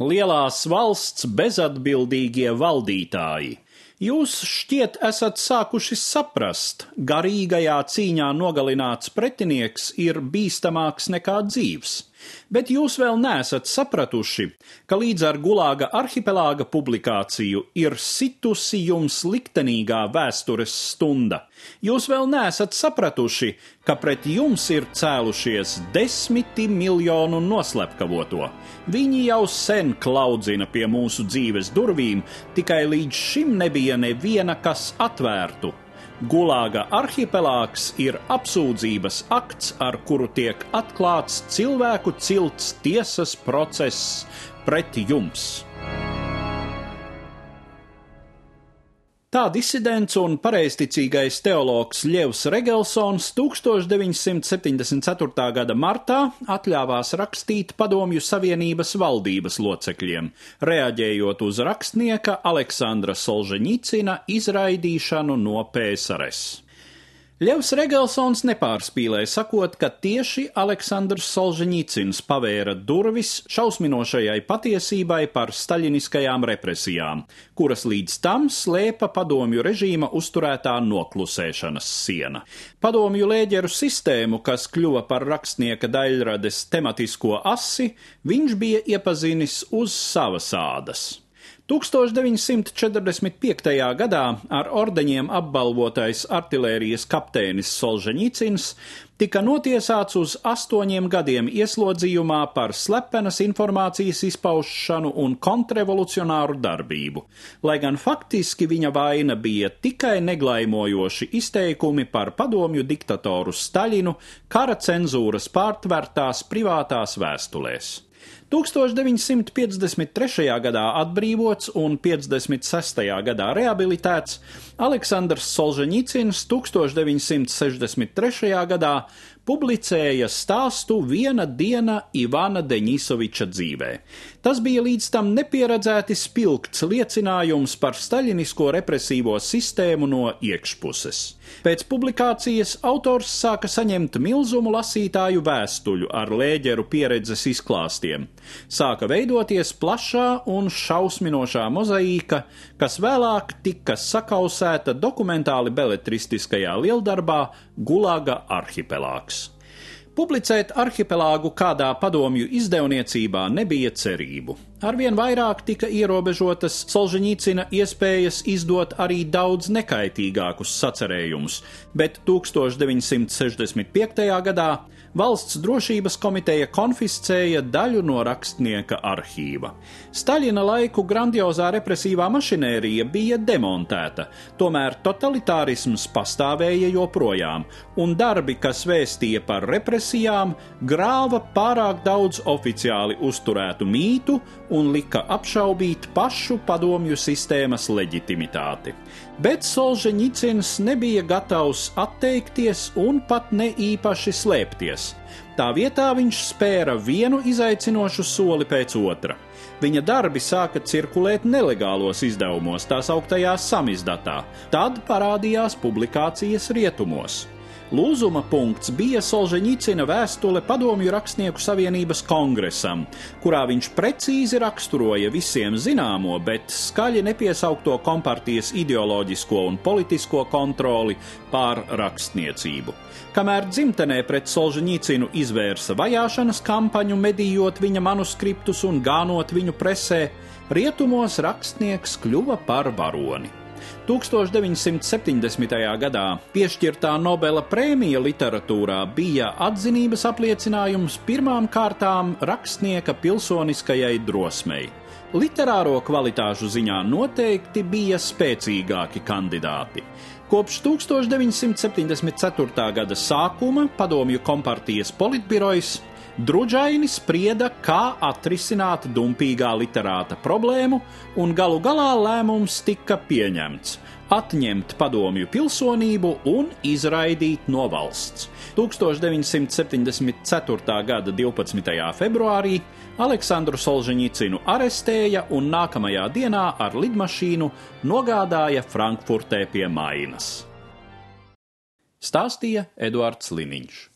lielās valsts bezatbildīgie valdītāji. Jūs šķiet esat sākuši saprast, garīgajā cīņā nogalināts pretinieks ir bīstamāks nekā dzīves. Bet jūs vēl neesat sapratuši, ka līdz ar Gulāga arhipelāga publikāciju ir situsi jums liktenīgā vēstures stunda. Jūs vēl neesat sapratuši, ka pret jums ir cēlušies desmiti miljonu noslepkavoto. Viņi jau sen klaudzina pie mūsu dzīves durvīm, tikai līdz šim nebija neviena, kas atvērtu. Gulāga arhipelāgs ir apsūdzības akts, ar kuru tiek atklāts cilvēku cilts tiesas process pret jums. Tā disidents un pareizticīgais teologs Ļevs Regelsons 1974. gada martā atļāvās rakstīt Padomju Savienības valdības locekļiem, reaģējot uz rakstnieka Aleksandra Solženicina izraidīšanu no PSRS. Ļevs Regelsons nepārspīlēja sakot, ka tieši Aleksandrs Solženīcins pavēra durvis šausminošajai patiesībai par staļiniskajām represijām, kuras līdz tam slēpa padomju režīma uzturētā noklusēšanas siena. Padomju lēģeru sistēmu, kas kļuva par rakstnieka daļrades tematisko asi, viņš bija iepazinis uz savas ādas. 1945. gadā ar ordeņiem apbalvotais artilērijas kapteinis Solženīcins tika notiesāts uz astoņiem gadiem ieslodzījumā par slepenas informācijas izpaušanu un kontrrevolucionāru darbību, lai gan faktiski viņa vaina bija tikai neglaimojoši izteikumi par padomju diktatoru Staļinu kara cenzūras pārtvertās privātās vēstulēs. 1953. gadā atbrīvots un 56. gadā rehabilitēts, Aleksandrs Solženicins 1963. gadā publicēja stāstu Viena diena Ivana Deņisoviča dzīvē. Tas bija līdz tam nepieredzēti spilgts liecinājums par staļinisko represīvo sistēmu no iekšpuses. Pēc publikācijas autors sāka saņemt milzumu lasītāju vēstuļu ar lēģeru pieredzes izklāstiem. Sāka veidoties plašā un šausminošā mozaīka, kas vēlāk tika sakausēta dokumentāli beletristiskajā lieldarbā Gulaga arhipelāgs. Publicēt arhipelāgu kādā padomju izdevniecībā nebija cerību. Arvien vairāk tika ierobežotas Solženīcina iespējas izdot arī daudz nekaitīgākus sacerējumus, bet 1965. gadā Valsts drošības komiteja konfiscēja daļu no rakstnieka arhīva. Staļina laiku grandiozā represīvā mašinērija bija demontēta, tomēr totalitārisms pastāvēja joprojām, un darbi, kas vēstīja par represijām, grāva pārāk daudz oficiāli uzturētu mītu un lika apšaubīt pašu padomju sistēmas leģitimitāti. Bet Solženicins nebija gatavs atteikties un pat ne īpaši slēpties. Tā vietā viņš spēra vienu izaicinošu soli pēc otra. Viņa darbi sāka cirkulēt nelegālos izdevumos, tās augtajā samizdatā, tad parādījās publikācijas rietumos. Lūzuma punkts bija Solženicina vēstule Padomju rakstnieku savienības kongresam, kurā viņš precīzi raksturoja visiem zināmo, bet skaļi nepiesaukto kompartijas ideoloģisko un politisko kontroli pār rakstniecību. Kamēr dzimtenē pret Solženicinu izvērsa vajāšanas kampaņu, medījot viņa manuskriptus un gānot viņu presē, rietumos rakstnieks kļuva par varoni. 1970. gadā piešķirtā Nobela prēmija literatūrā bija atzinības apliecinājums pirmām kārtām rakstnieka pilsoniskajai drosmei. Literāro kvalitāšu ziņā noteikti bija spēcīgāki kandidāti. Kopš 1974. gada sākuma padomju kompartijas politbirojas Drudžaini sprieda, kā atrisināt dumpīgā literāta problēmu, un galu galā lēmums tika pieņemts - atņemt padomju pilsonību un izraidīt no valsts. 1974. gada 12. februārī Aleksandru Solženicinu arestēja un nākamajā dienā ar lidmašīnu nogādāja Frankfurtē pie Mainas. Stāstīja Eduards Liniņš.